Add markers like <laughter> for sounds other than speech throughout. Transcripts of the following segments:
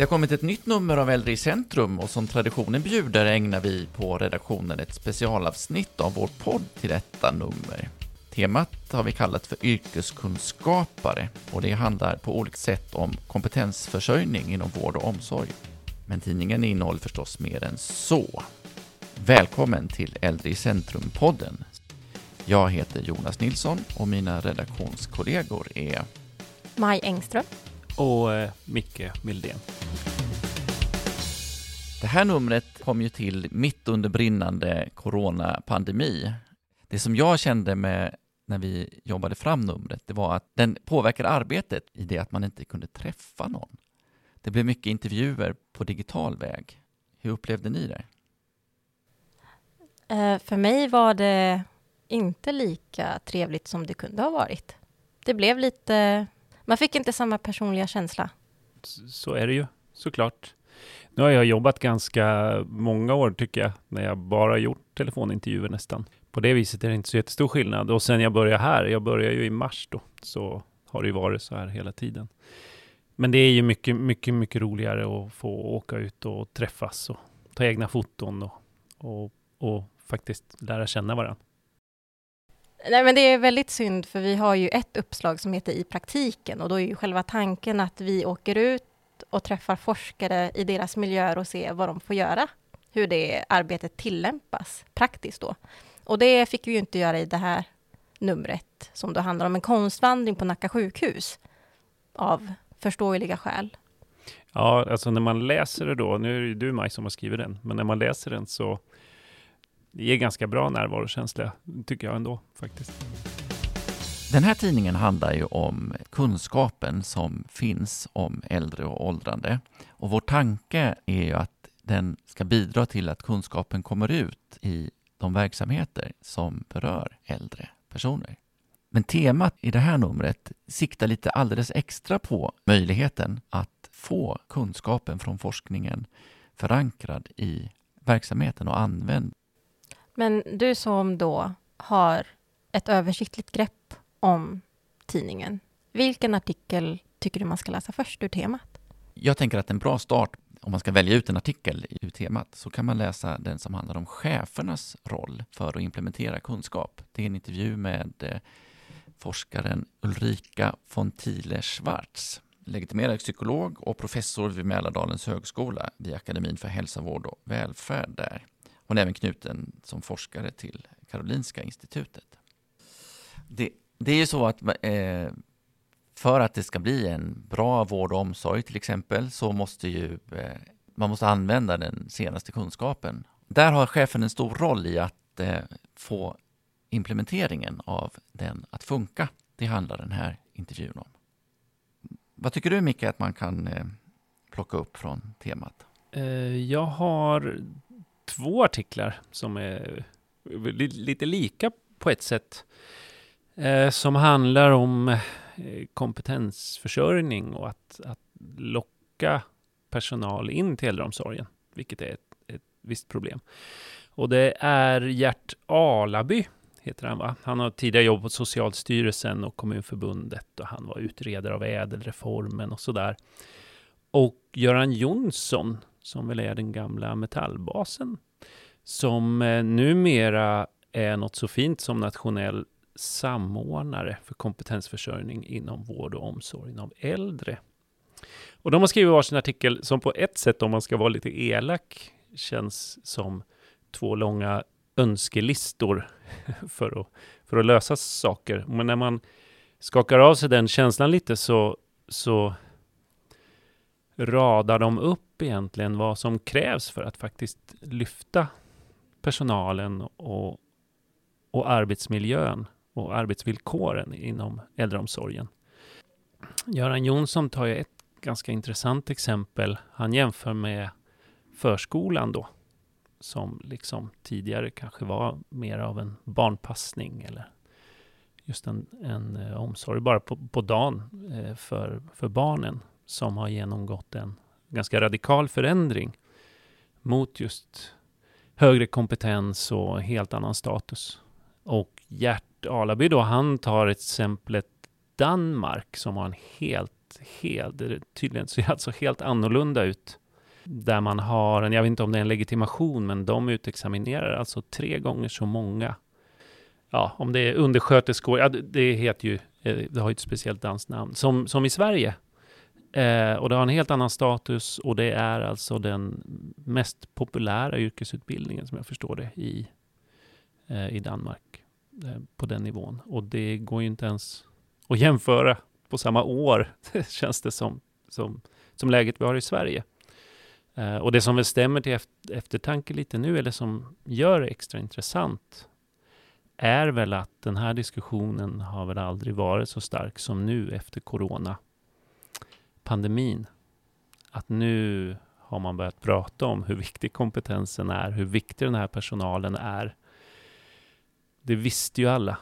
Det har kommit ett nytt nummer av Äldre i centrum och som traditionen bjuder ägnar vi på redaktionen ett specialavsnitt av vår podd till detta nummer. Temat har vi kallat för yrkeskunskapare och det handlar på olika sätt om kompetensförsörjning inom vård och omsorg. Men tidningen innehåller förstås mer än så. Välkommen till Äldre i centrum-podden. Jag heter Jonas Nilsson och mina redaktionskollegor är Maj Engström och eh, Micke Mildén. Det här numret kom ju till mitt under brinnande coronapandemi. Det som jag kände med när vi jobbade fram numret, det var att den påverkar arbetet i det att man inte kunde träffa någon. Det blev mycket intervjuer på digital väg. Hur upplevde ni det? Eh, för mig var det inte lika trevligt som det kunde ha varit. Det blev lite... Man fick inte samma personliga känsla. Så är det ju, såklart. Nu har jag jobbat ganska många år tycker jag, när jag bara gjort telefonintervjuer nästan. På det viset är det inte så jättestor skillnad. Och sen jag började här, jag började ju i mars då, så har det ju varit så här hela tiden. Men det är ju mycket, mycket, mycket roligare att få åka ut och träffas och ta egna foton och, och, och faktiskt lära känna varandra. Nej, men det är väldigt synd, för vi har ju ett uppslag som heter I praktiken och då är ju själva tanken att vi åker ut och träffar forskare i deras miljöer och ser vad de får göra, hur det arbetet tillämpas praktiskt då. Och det fick vi ju inte göra i det här numret som då handlar om en konstvandring på Nacka sjukhus av förståeliga skäl. Ja, alltså när man läser det då, nu är det ju du Maj som har skrivit den, men när man läser den så det ger ganska bra närvarokänsla, tycker jag ändå faktiskt. Den här tidningen handlar ju om kunskapen som finns om äldre och åldrande. Och vår tanke är ju att den ska bidra till att kunskapen kommer ut i de verksamheter som berör äldre personer. Men temat i det här numret siktar lite alldeles extra på möjligheten att få kunskapen från forskningen förankrad i verksamheten och använd. Men du som då har ett översiktligt grepp om tidningen, vilken artikel tycker du man ska läsa först ur temat? Jag tänker att en bra start om man ska välja ut en artikel ur temat så kan man läsa den som handlar om chefernas roll för att implementera kunskap. Det är en intervju med eh, forskaren Ulrika von Thiele Schwarz, legitimerad psykolog och professor vid Mälardalens högskola vid Akademin för hälsa, vård och välfärd där. Hon är även knuten som forskare till Karolinska institutet. Det, det är ju så att eh, för att det ska bli en bra vård och omsorg till exempel så måste ju eh, man måste använda den senaste kunskapen. Där har chefen en stor roll i att eh, få implementeringen av den att funka. Det handlar den här intervjun om. Vad tycker du Micke att man kan eh, plocka upp från temat? Eh, jag har två artiklar som är lite lika på ett sätt. Eh, som handlar om Eh, kompetensförsörjning och att, att locka personal in till äldreomsorgen, vilket är ett, ett visst problem. Och det är Gert Alaby, heter han va? Han har tidigare jobbat på Socialstyrelsen och Kommunförbundet och han var utredare av ädelreformen och sådär. Och Göran Jonsson, som väl är den gamla metallbasen, som eh, numera är något så fint som nationell samordnare för kompetensförsörjning inom vård och omsorg av äldre. Och de har skrivit varsin artikel som på ett sätt, om man ska vara lite elak, känns som två långa önskelistor <laughs> för att, för att lösa saker. Men när man skakar av sig den känslan lite så, så radar de upp egentligen vad som krävs för att faktiskt lyfta personalen och, och arbetsmiljön och arbetsvillkoren inom äldreomsorgen. Göran Jonsson tar ju ett ganska intressant exempel. Han jämför med förskolan då, som liksom tidigare kanske var mer av en barnpassning eller just en, en eh, omsorg bara på, på dagen eh, för, för barnen som har genomgått en ganska radikal förändring mot just högre kompetens och helt annan status. Och Gert Alaby då, han tar exemplet Danmark som har en helt helt, tydligen ser <laughs> alltså helt annorlunda ut. Där man har en, jag vet inte om det är en legitimation, men de utexaminerar alltså tre gånger så många. Ja, om det är undersköterskor, ja, det heter ju, eh, det har ju ett speciellt dansnamn, som, som i Sverige. Eh, och det har en helt annan status och det är alltså den mest populära yrkesutbildningen som jag förstår det i, eh, i Danmark. Eh, på den nivån. Och det går ju inte ens att jämföra på samma år, <laughs> känns det som, som, som läget vi har i Sverige. Eh, och det som väl stämmer till eftertanke lite nu, eller som gör det extra intressant, är väl att den här diskussionen har väl aldrig varit så stark som nu efter corona pandemin. Att nu har man börjat prata om hur viktig kompetensen är, hur viktig den här personalen är. Det visste ju alla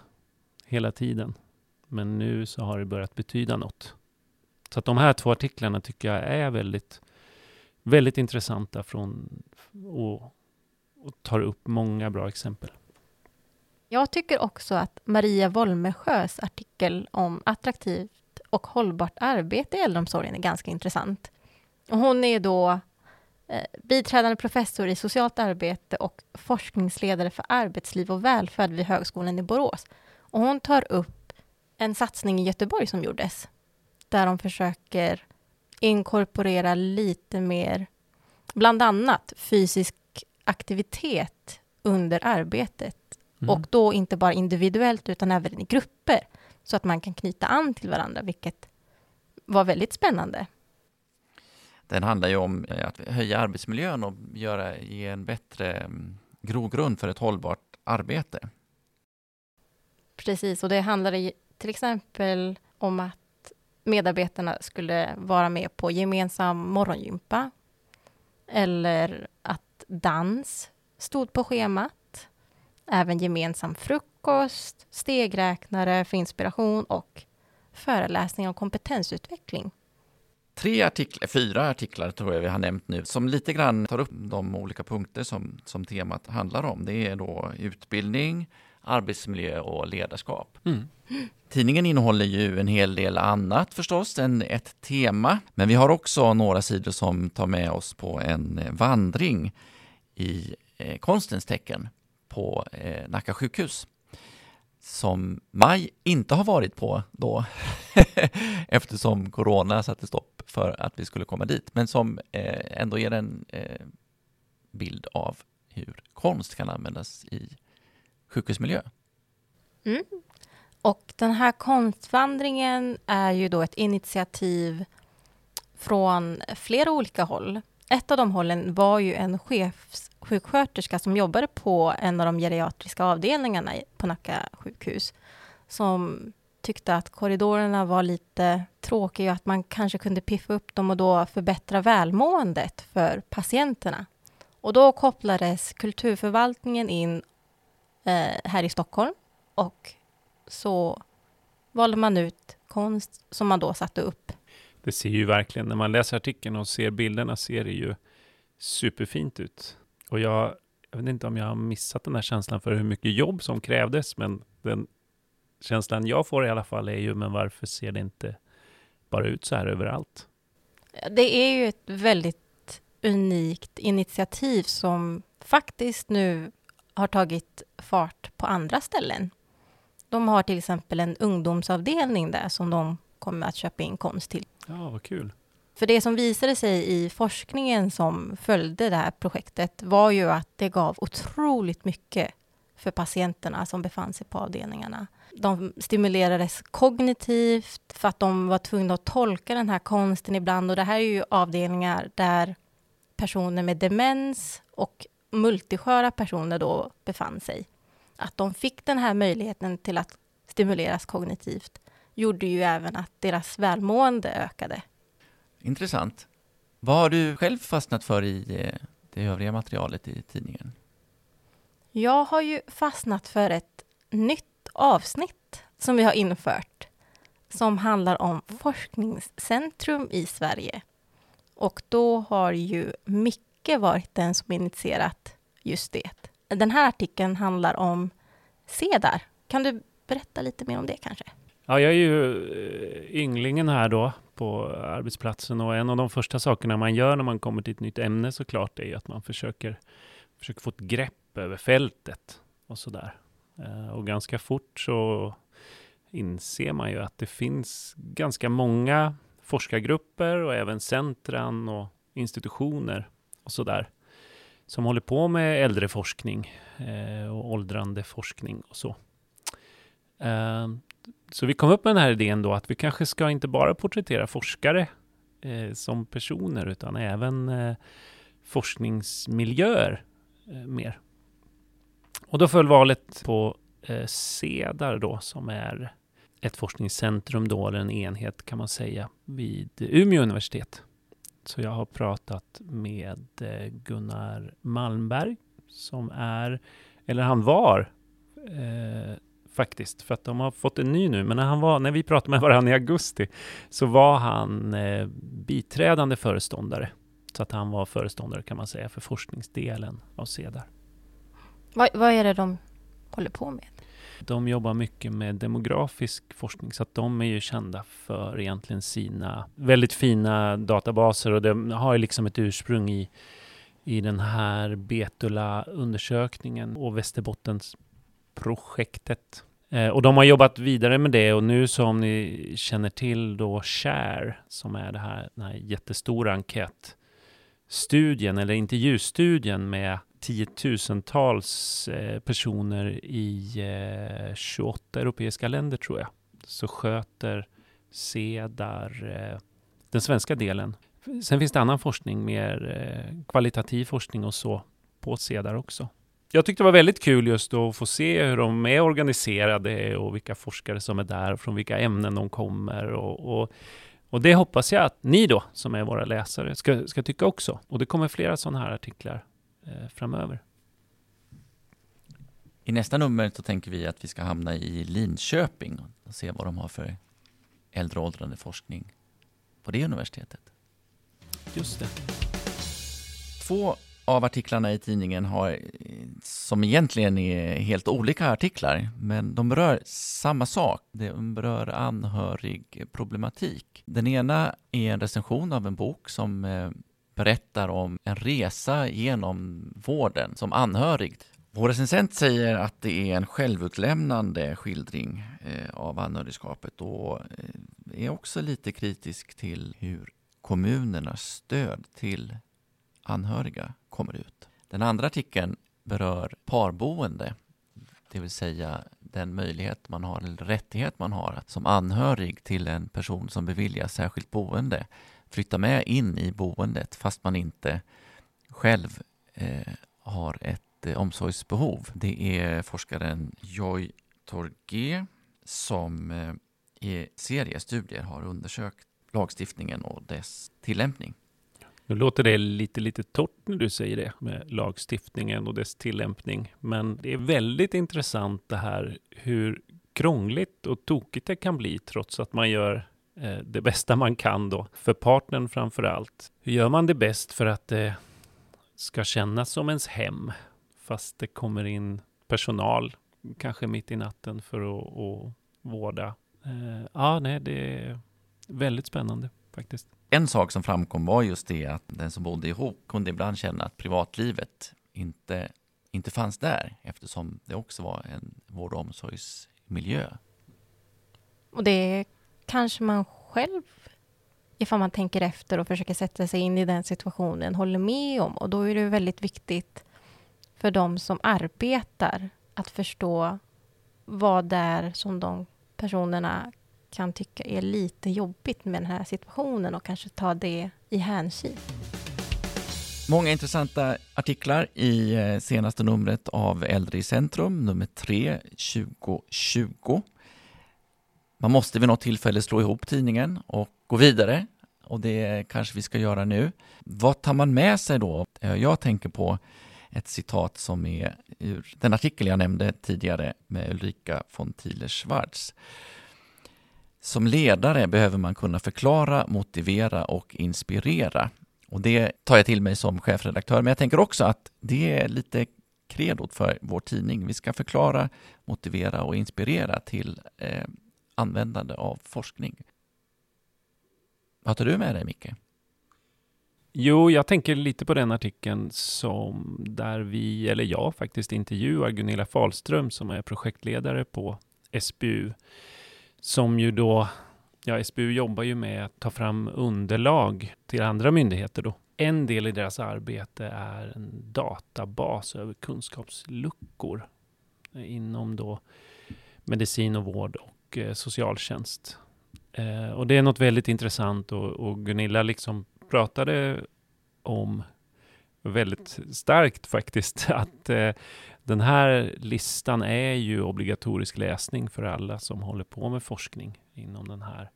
hela tiden. Men nu så har det börjat betyda något. Så att de här två artiklarna tycker jag är väldigt, väldigt intressanta från, och, och tar upp många bra exempel. Jag tycker också att Maria Wolmesjös artikel om attraktivt och hållbart arbete i äldreomsorgen är ganska intressant. Och hon är då eh, biträdande professor i socialt arbete och forskningsledare för arbetsliv och välfärd vid Högskolan i Borås. Och hon tar upp en satsning i Göteborg som gjordes, där de försöker inkorporera lite mer, bland annat fysisk aktivitet under arbetet. Mm. Och då inte bara individuellt, utan även i grupper så att man kan knyta an till varandra, vilket var väldigt spännande. Den handlar ju om eh, att höja arbetsmiljön och göra, ge en bättre mm, grogrund för ett hållbart arbete. Precis, och det handlade till exempel om att medarbetarna skulle vara med på gemensam morgongympa eller att dans stod på schemat. Även gemensam frukost stegräknare för inspiration och föreläsning om kompetensutveckling. Tre artiklar, fyra artiklar tror jag vi har nämnt nu, som lite grann tar upp de olika punkter som, som temat handlar om. Det är då utbildning, arbetsmiljö och ledarskap. Mm. Tidningen innehåller ju en hel del annat förstås än ett tema, men vi har också några sidor som tar med oss på en vandring i eh, konstens tecken på eh, Nacka sjukhus som Maj inte har varit på då <laughs> eftersom corona satte stopp för att vi skulle komma dit, men som eh, ändå ger en eh, bild av hur konst kan användas i sjukhusmiljö. Mm. Och den här konstvandringen är ju då ett initiativ från flera olika håll. Ett av de hållen var ju en sjuksköterska som jobbade på en av de geriatriska avdelningarna på Nacka sjukhus som tyckte att korridorerna var lite tråkiga och att man kanske kunde piffa upp dem och då förbättra välmåendet för patienterna. Och då kopplades kulturförvaltningen in eh, här i Stockholm och så valde man ut konst som man då satte upp det ser ju verkligen, när man läser artikeln och ser bilderna, ser det ju superfint ut. Och jag, jag vet inte om jag har missat den här känslan för hur mycket jobb som krävdes, men den känslan jag får i alla fall är ju, men varför ser det inte bara ut så här överallt? Det är ju ett väldigt unikt initiativ som faktiskt nu har tagit fart på andra ställen. De har till exempel en ungdomsavdelning där som de kommer att köpa in konst till. Ja, vad kul. För det som visade sig i forskningen som följde det här projektet var ju att det gav otroligt mycket för patienterna som befann sig på avdelningarna. De stimulerades kognitivt för att de var tvungna att tolka den här konsten ibland. Och det här är ju avdelningar där personer med demens och multisköra personer då befann sig. Att de fick den här möjligheten till att stimuleras kognitivt gjorde ju även att deras välmående ökade. Intressant. Vad har du själv fastnat för i eh, det övriga materialet i tidningen? Jag har ju fastnat för ett nytt avsnitt som vi har infört som handlar om forskningscentrum i Sverige. Och då har ju Micke varit den som initierat just det. Den här artikeln handlar om CEDAR. Kan du berätta lite mer om det kanske? Ja, jag är ju eh, ynglingen här då på arbetsplatsen och en av de första sakerna man gör när man kommer till ett nytt ämne såklart är ju att man försöker, försöker få ett grepp över fältet och sådär. Eh, och ganska fort så inser man ju att det finns ganska många forskargrupper och även centran och institutioner och sådär som håller på med äldreforskning eh, och åldrande forskning och så. Ehm, så vi kom upp med den här idén då att vi kanske ska inte bara porträttera forskare eh, som personer utan även eh, forskningsmiljöer eh, mer. Och då föll valet på CEDAR då som är ett forskningscentrum då, eller en enhet kan man säga, vid Umeå universitet. Så jag har pratat med Gunnar Malmberg som är, eller han var eh, faktiskt, för att de har fått en ny nu, men när, han var, när vi pratade med varandra i augusti så var han eh, biträdande föreståndare. Så att han var föreståndare kan man säga för forskningsdelen av CEDAR. Vad, vad är det de håller på med? De jobbar mycket med demografisk forskning, så att de är ju kända för egentligen sina väldigt fina databaser och de har ju liksom ett ursprung i, i den här Betula-undersökningen och Västerbottensprojektet. Eh, och de har jobbat vidare med det och nu som ni känner till då Share, som är det här, den här jättestora enkätstudien eller intervjustudien med tiotusentals eh, personer i eh, 28 europeiska länder tror jag, så sköter CEDAR eh, den svenska delen. Sen finns det annan forskning, mer eh, kvalitativ forskning och så, på CEDAR också. Jag tyckte det var väldigt kul just att få se hur de är organiserade och vilka forskare som är där och från vilka ämnen de kommer. Och, och, och det hoppas jag att ni då, som är våra läsare, ska, ska tycka också. Och det kommer flera sådana här artiklar eh, framöver. I nästa nummer så tänker vi att vi ska hamna i Linköping och se vad de har för äldre åldrande forskning på det universitetet. Just det. Två av artiklarna i tidningen har, som egentligen är helt olika artiklar, men de berör samma sak. De berör anhörigproblematik. Den ena är en recension av en bok som eh, berättar om en resa genom vården som anhörig. Vår recensent säger att det är en självutlämnande skildring eh, av anhörigskapet och eh, är också lite kritisk till hur kommunernas stöd till anhöriga kommer ut. Den andra artikeln berör parboende, det vill säga den möjlighet man har, eller rättighet man har att som anhörig till en person som beviljas särskilt boende flytta med in i boendet fast man inte själv eh, har ett eh, omsorgsbehov. Det är forskaren Joy Torgé som eh, i seriestudier har undersökt lagstiftningen och dess tillämpning. Nu låter det lite, lite torrt när du säger det med lagstiftningen och dess tillämpning. Men det är väldigt intressant det här hur krångligt och tokigt det kan bli trots att man gör eh, det bästa man kan då, för partnern framför allt. Hur gör man det bäst för att det ska kännas som ens hem, fast det kommer in personal, kanske mitt i natten för att, att vårda. Eh, ja, nej, det är väldigt spännande faktiskt. En sak som framkom var just det att den som bodde ihop kunde ibland känna att privatlivet inte, inte fanns där eftersom det också var en vård och omsorgsmiljö. Och det kanske man själv, ifall man tänker efter och försöker sätta sig in i den situationen, håller med om. Och då är det väldigt viktigt för de som arbetar att förstå vad det är som de personerna kan tycka är lite jobbigt med den här situationen och kanske ta det i hänsyn. Många intressanta artiklar i eh, senaste numret av Äldre i centrum, nummer 3, 2020. Man måste vid något tillfälle slå ihop tidningen och gå vidare och det kanske vi ska göra nu. Vad tar man med sig då? Eh, jag tänker på ett citat som är ur den artikel jag nämnde tidigare med Ulrika von Thiele-Schwarz. Som ledare behöver man kunna förklara, motivera och inspirera. Och det tar jag till mig som chefredaktör, men jag tänker också att det är lite kredot för vår tidning. Vi ska förklara, motivera och inspirera till eh, användande av forskning. Vad tar du med dig, Micke? Jo, jag tänker lite på den artikeln som där vi, eller jag faktiskt, intervjuar Gunilla Fahlström som är projektledare på SBU. Som ju då, ja SBU jobbar ju med att ta fram underlag till andra myndigheter då. En del i deras arbete är en databas över kunskapsluckor inom då medicin och vård och eh, socialtjänst. Eh, och det är något väldigt intressant och, och Gunilla liksom pratade om väldigt starkt faktiskt <laughs> att eh, den här listan är ju obligatorisk läsning för alla som håller på med forskning inom den här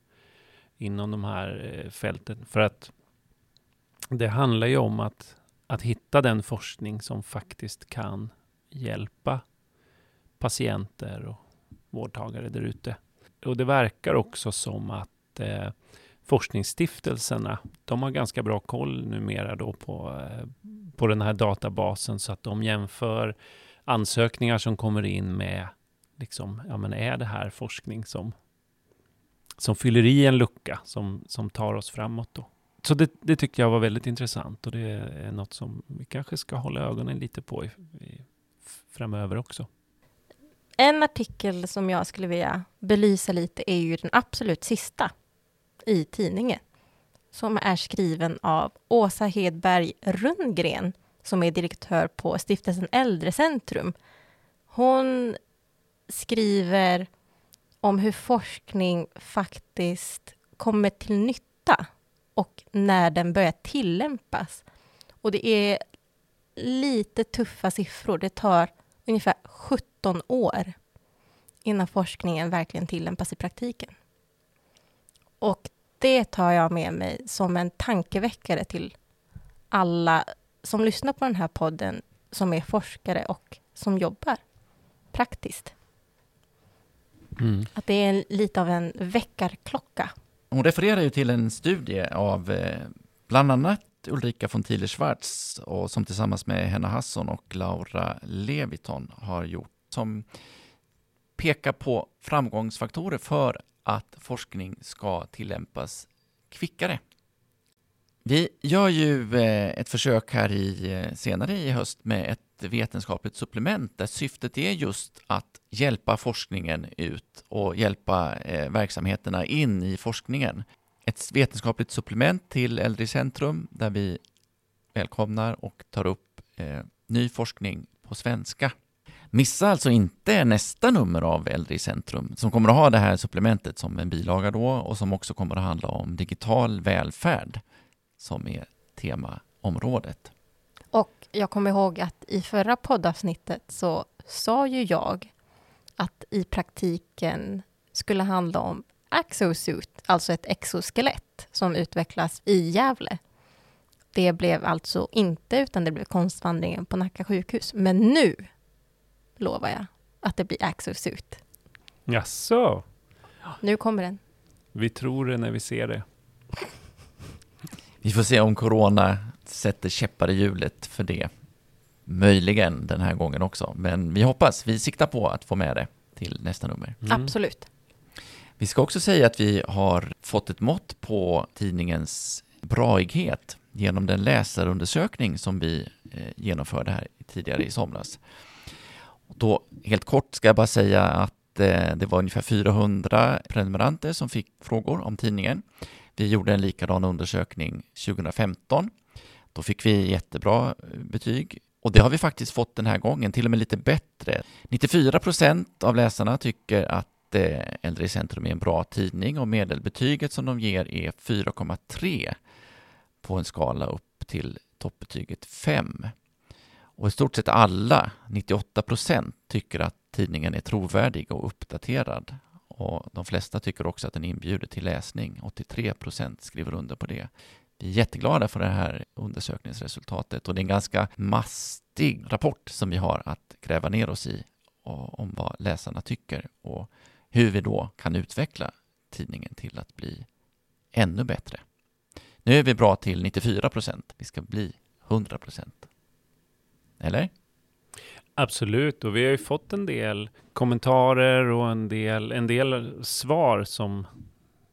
inom de här eh, fälten. För att det handlar ju om att, att hitta den forskning som faktiskt kan hjälpa patienter och vårdtagare där ute. Och det verkar också som att eh, forskningsstiftelserna, de har ganska bra koll numera då på, eh, på den här databasen så att de jämför ansökningar som kommer in med, liksom, ja men är det här forskning som, som fyller i en lucka som, som tar oss framåt då? Så det, det tyckte jag var väldigt intressant och det är något som vi kanske ska hålla ögonen lite på i, i, framöver också. En artikel som jag skulle vilja belysa lite är ju den absolut sista i tidningen som är skriven av Åsa Hedberg Rundgren som är direktör på Stiftelsen Äldrecentrum. Hon skriver om hur forskning faktiskt kommer till nytta och när den börjar tillämpas. Och det är lite tuffa siffror. Det tar ungefär 17 år innan forskningen verkligen tillämpas i praktiken. Och det tar jag med mig som en tankeväckare till alla som lyssnar på den här podden som är forskare och som jobbar praktiskt. Mm. Att det är lite av en väckarklocka. Hon refererar ju till en studie av eh, bland annat Ulrika von Thiele Schwarz och som tillsammans med Henna Hasson och Laura Leviton har gjort som pekar på framgångsfaktorer för att forskning ska tillämpas kvickare. Vi gör ju eh, ett försök här i, eh, senare i höst med ett vetenskapligt supplement där syftet är just att hjälpa forskningen ut och hjälpa eh, verksamheterna in i forskningen. Ett vetenskapligt supplement till Äldre i centrum där vi välkomnar och tar upp ny forskning på svenska. Missa alltså inte nästa nummer av Äldre i centrum som kommer att ha det här supplementet som en bilaga då och som också kommer att handla om digital välfärd som är temaområdet. Och jag kommer ihåg att i förra poddavsnittet så sa ju jag att i praktiken skulle handla om Axosuit, alltså ett exoskelett som utvecklas i Gävle. Det blev alltså inte, utan det blev Konstvandringen på Nacka sjukhus. Men nu lovar jag att det blir Axosuit. Jaså? Nu kommer den. Vi tror det när vi ser det. Vi får se om corona sätter käppar i hjulet för det. Möjligen den här gången också, men vi hoppas, vi siktar på att få med det till nästa nummer. Mm. Absolut. Vi ska också säga att vi har fått ett mått på tidningens braighet genom den läsarundersökning som vi eh, genomförde här tidigare i somras. Då, helt kort ska jag bara säga att eh, det var ungefär 400 prenumeranter som fick frågor om tidningen. Vi gjorde en likadan undersökning 2015. Då fick vi jättebra eh, betyg och det har vi faktiskt fått den här gången, till och med lite bättre. 94 procent av läsarna tycker att eh, Äldre i centrum är en bra tidning och medelbetyget som de ger är 4,3 på en skala upp till toppbetyget 5. Och i stort sett alla, 98 procent, tycker att tidningen är trovärdig och uppdaterad. Och de flesta tycker också att den inbjuder till läsning. 83 procent skriver under på det. Vi är jätteglada för det här undersökningsresultatet och det är en ganska mastig rapport som vi har att gräva ner oss i om vad läsarna tycker och hur vi då kan utveckla tidningen till att bli ännu bättre. Nu är vi bra till 94 procent. Vi ska bli 100 procent. Eller? Absolut, och vi har ju fått en del kommentarer och en del, en del svar som,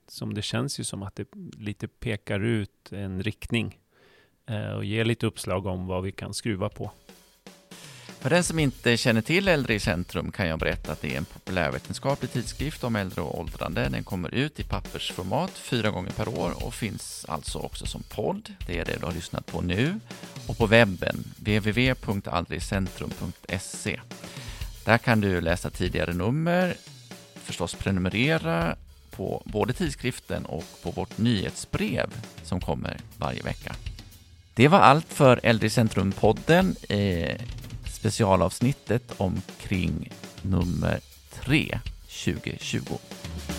som det känns ju som att det lite pekar ut en riktning eh, och ger lite uppslag om vad vi kan skruva på. För den som inte känner till Äldre i centrum kan jag berätta att det är en populärvetenskaplig tidskrift om äldre och åldrande. Den kommer ut i pappersformat fyra gånger per år och finns alltså också som podd. Det är det du har lyssnat på nu. Och på webben, www.aldrigcentrum.se. Där kan du läsa tidigare nummer, förstås prenumerera på både tidskriften och på vårt nyhetsbrev som kommer varje vecka. Det var allt för Äldre i centrum-podden. Eh, Specialavsnittet omkring nummer 3 2020.